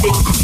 Jack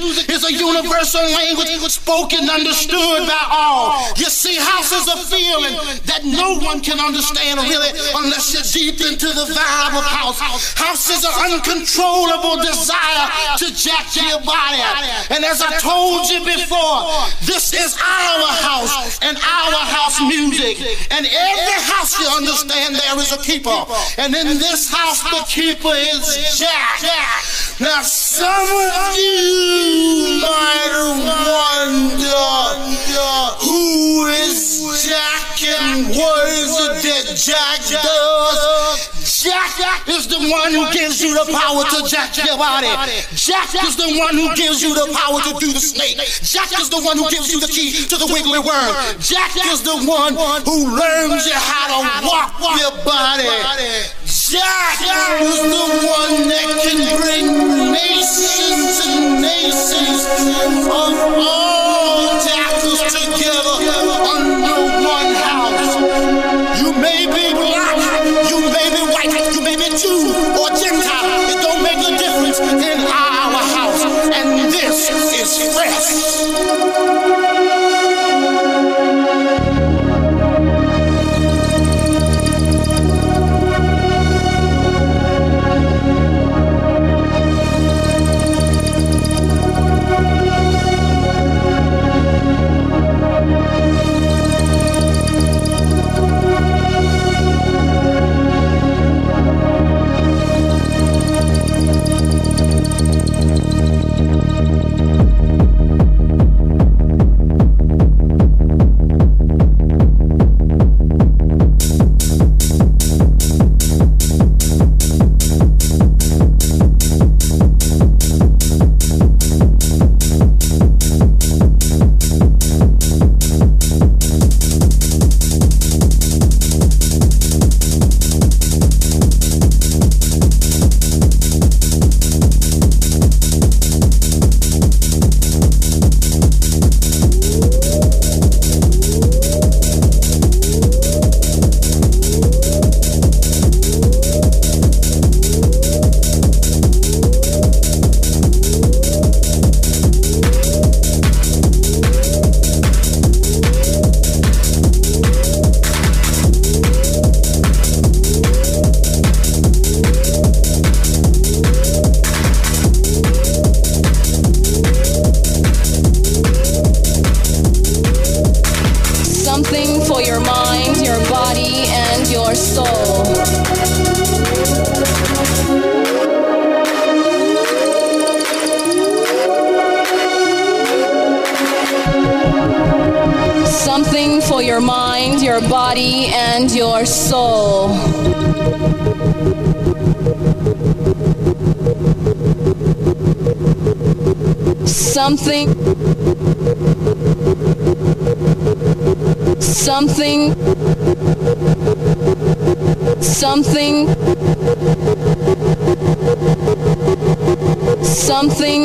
music is a universal language spoken, understood by all. You see, house is a feeling that no one can understand really unless you're deep into the vibe of house. House is an uncontrollable desire to jack your body. And as I told you before, this is our house and our house music. And every house you understand there is a keeper. And in this house, the keeper is Jack. Now, some of you might wonder who is Jack and what is it that Jack does? Jack is the one who gives you the power to jack your body. Jack is the one who gives you the power to do the snake. Jack is the one who gives you the key to the wiggly worm. Jack is the one who learns you how to walk your body. Jack is the one that can bring nations and nations of all jackals together under one house. You may be black, you may be white, you may be Jew Something. Something.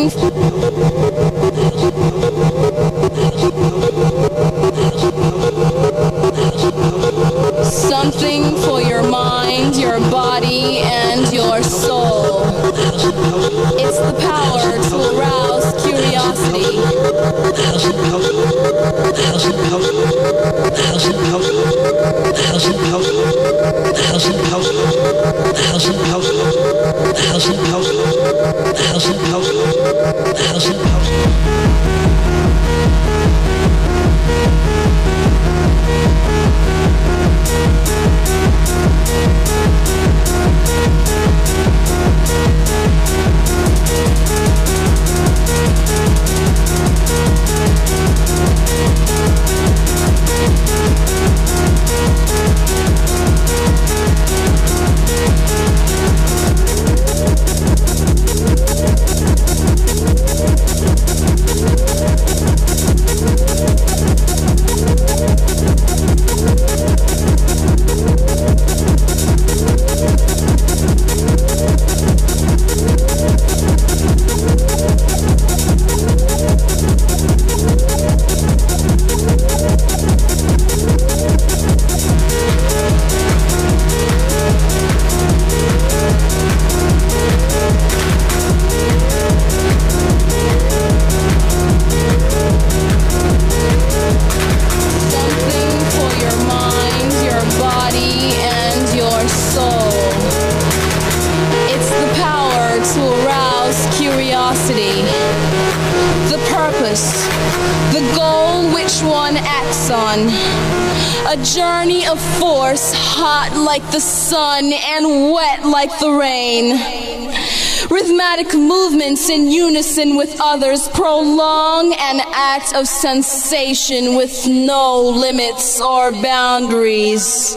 Unison with others prolong an act of sensation with no limits or boundaries.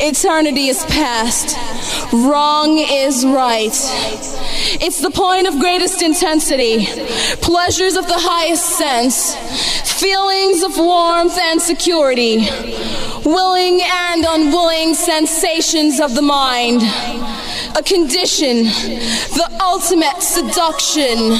Eternity is past, wrong is right. It's the point of greatest intensity, pleasures of the highest sense, feelings of warmth and security, willing and unwilling sensations of the mind. A condition, the ultimate seduction,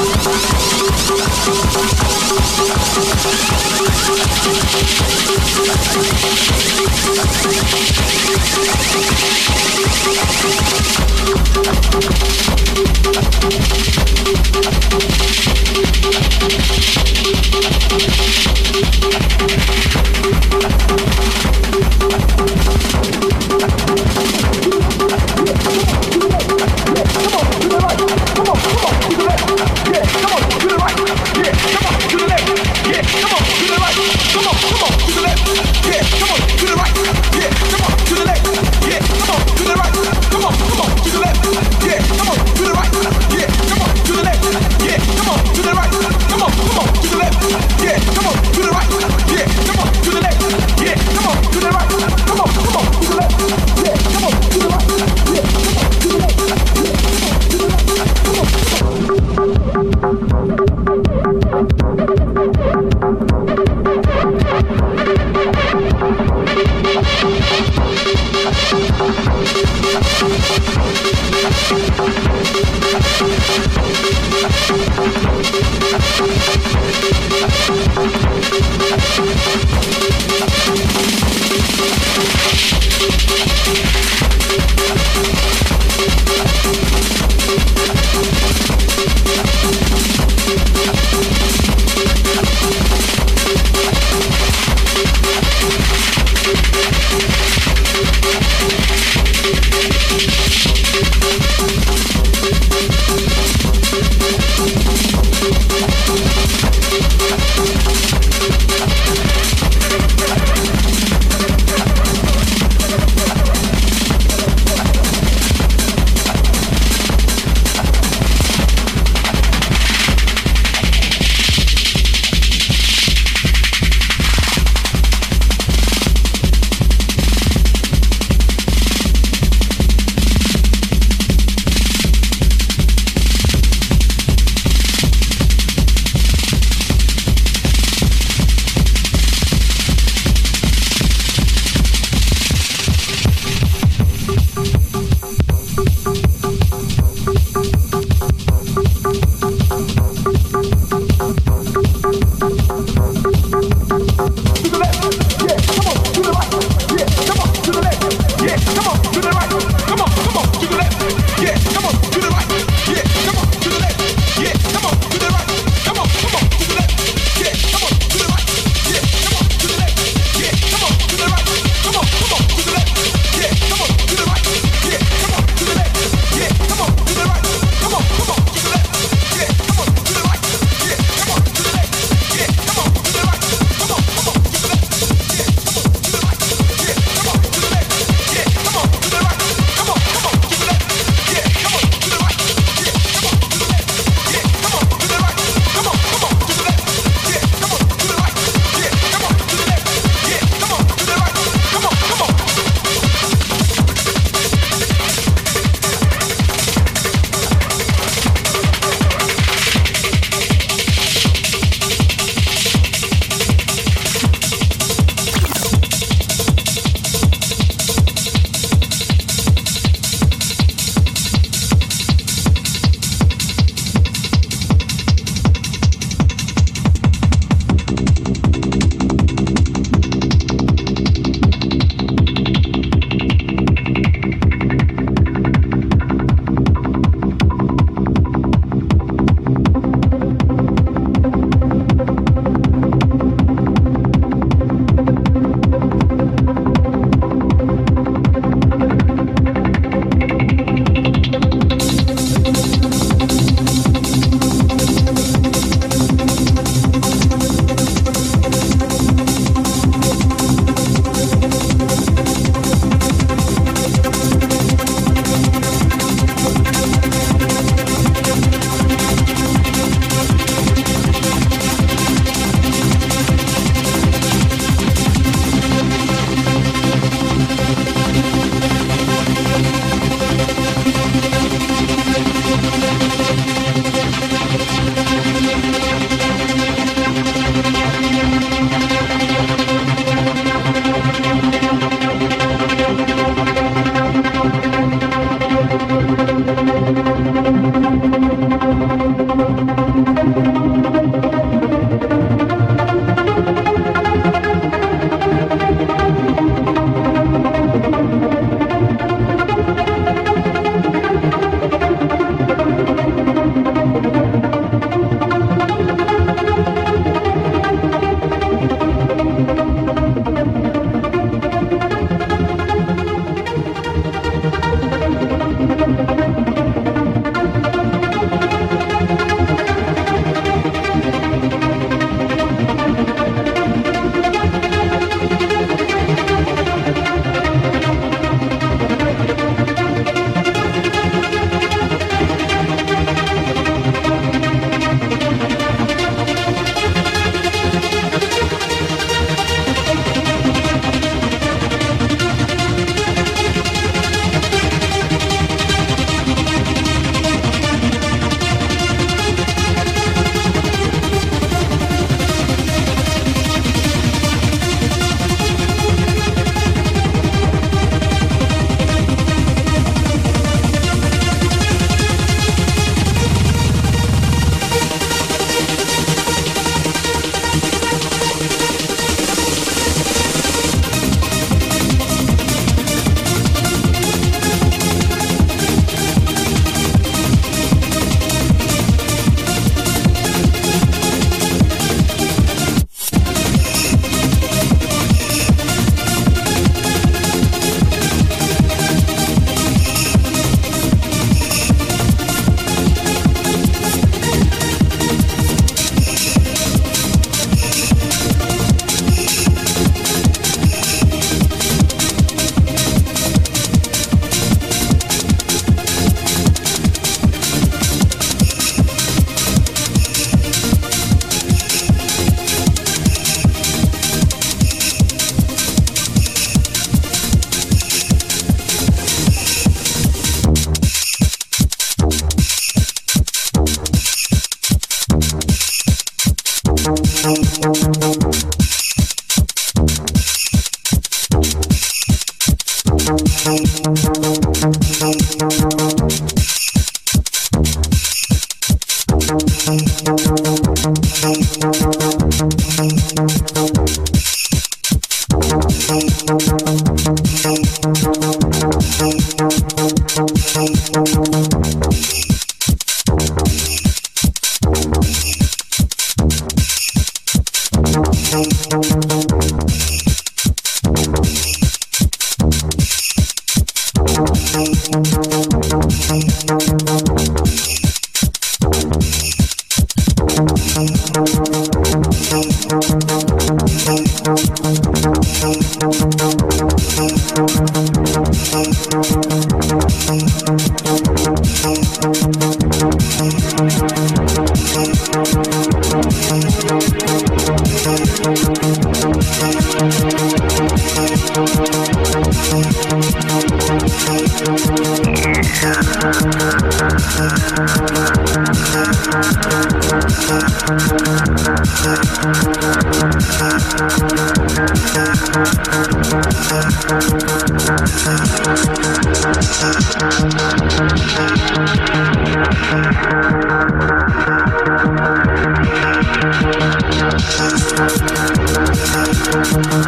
Come on, to the right. Come on, come on, do the left. Yeah, come on.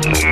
Yeah.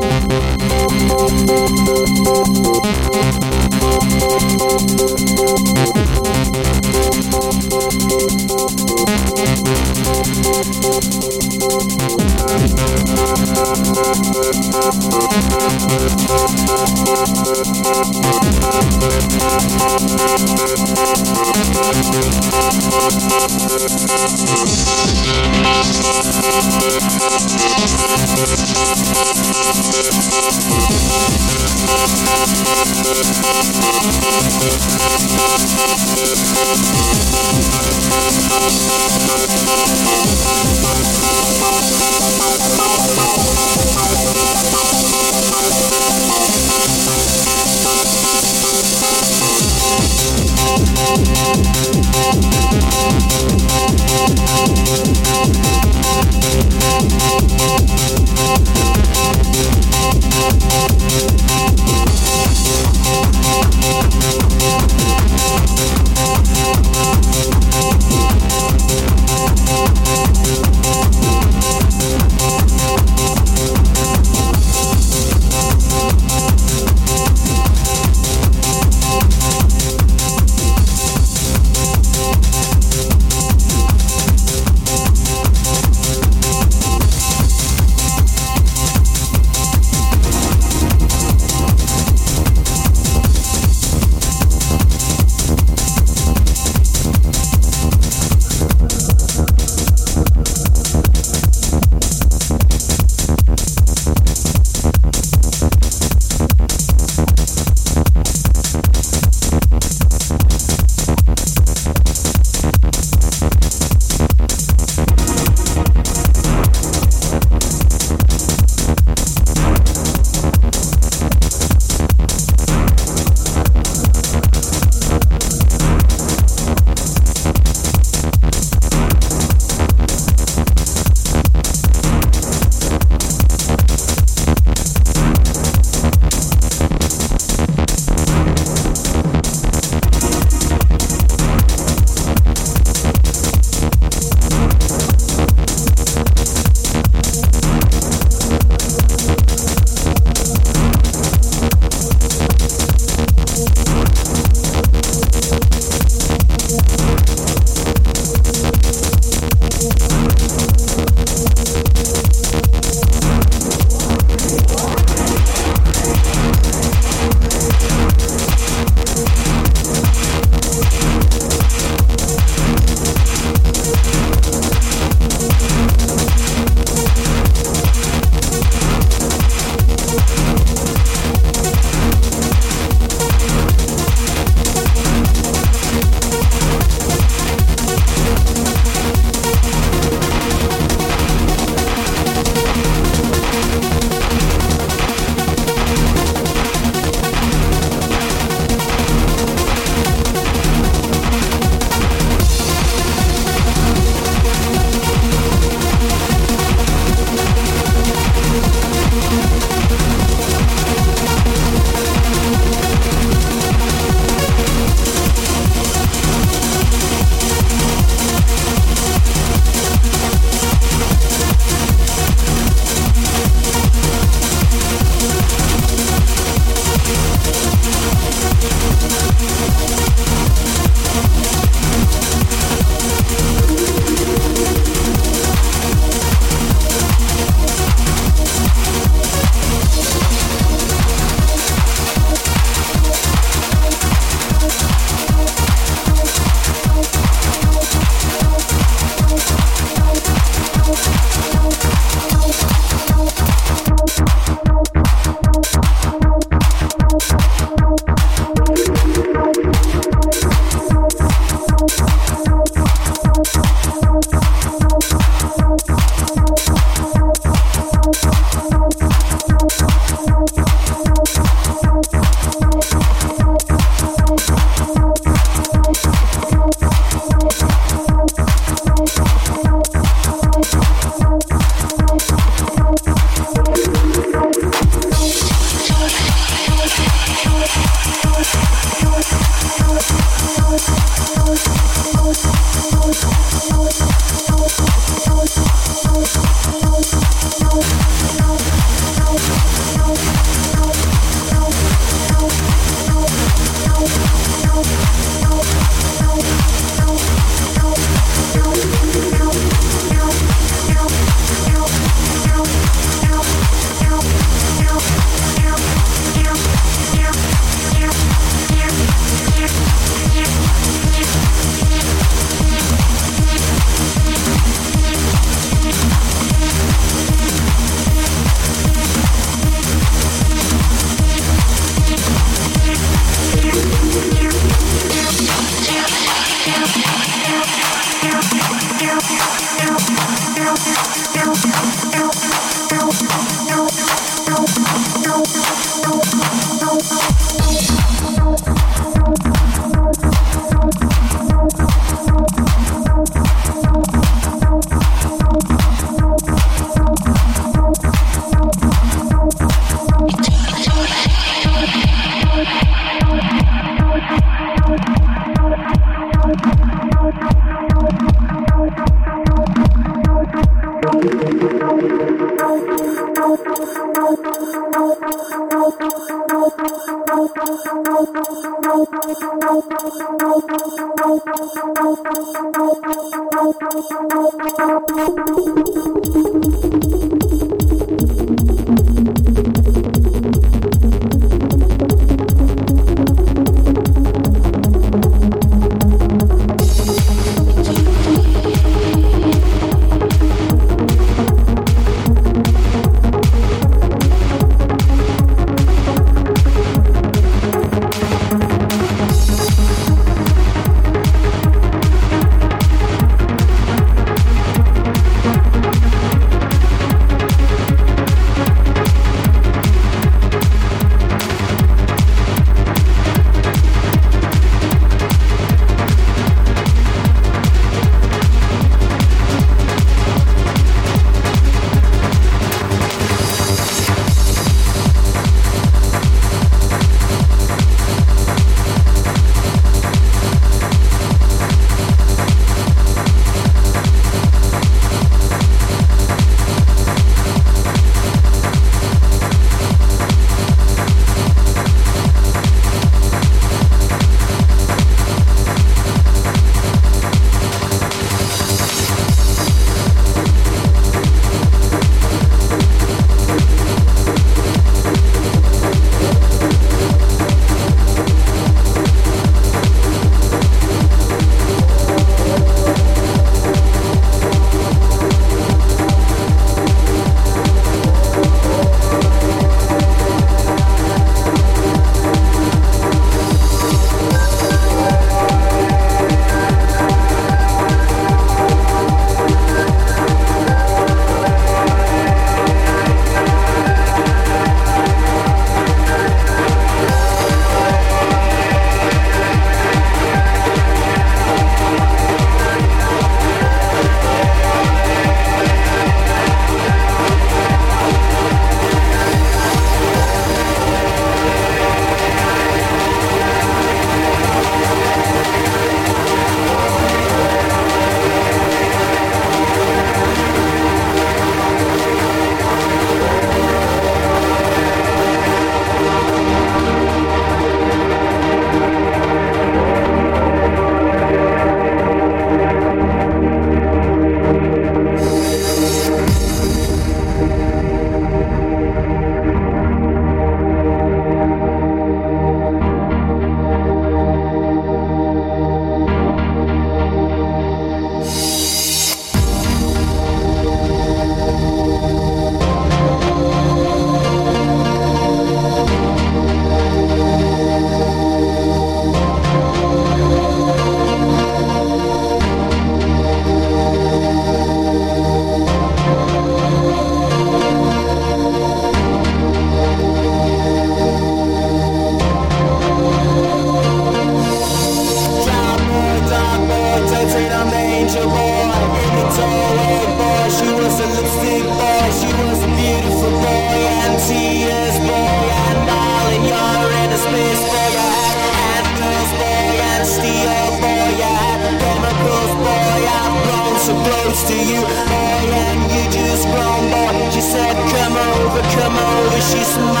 she's mine.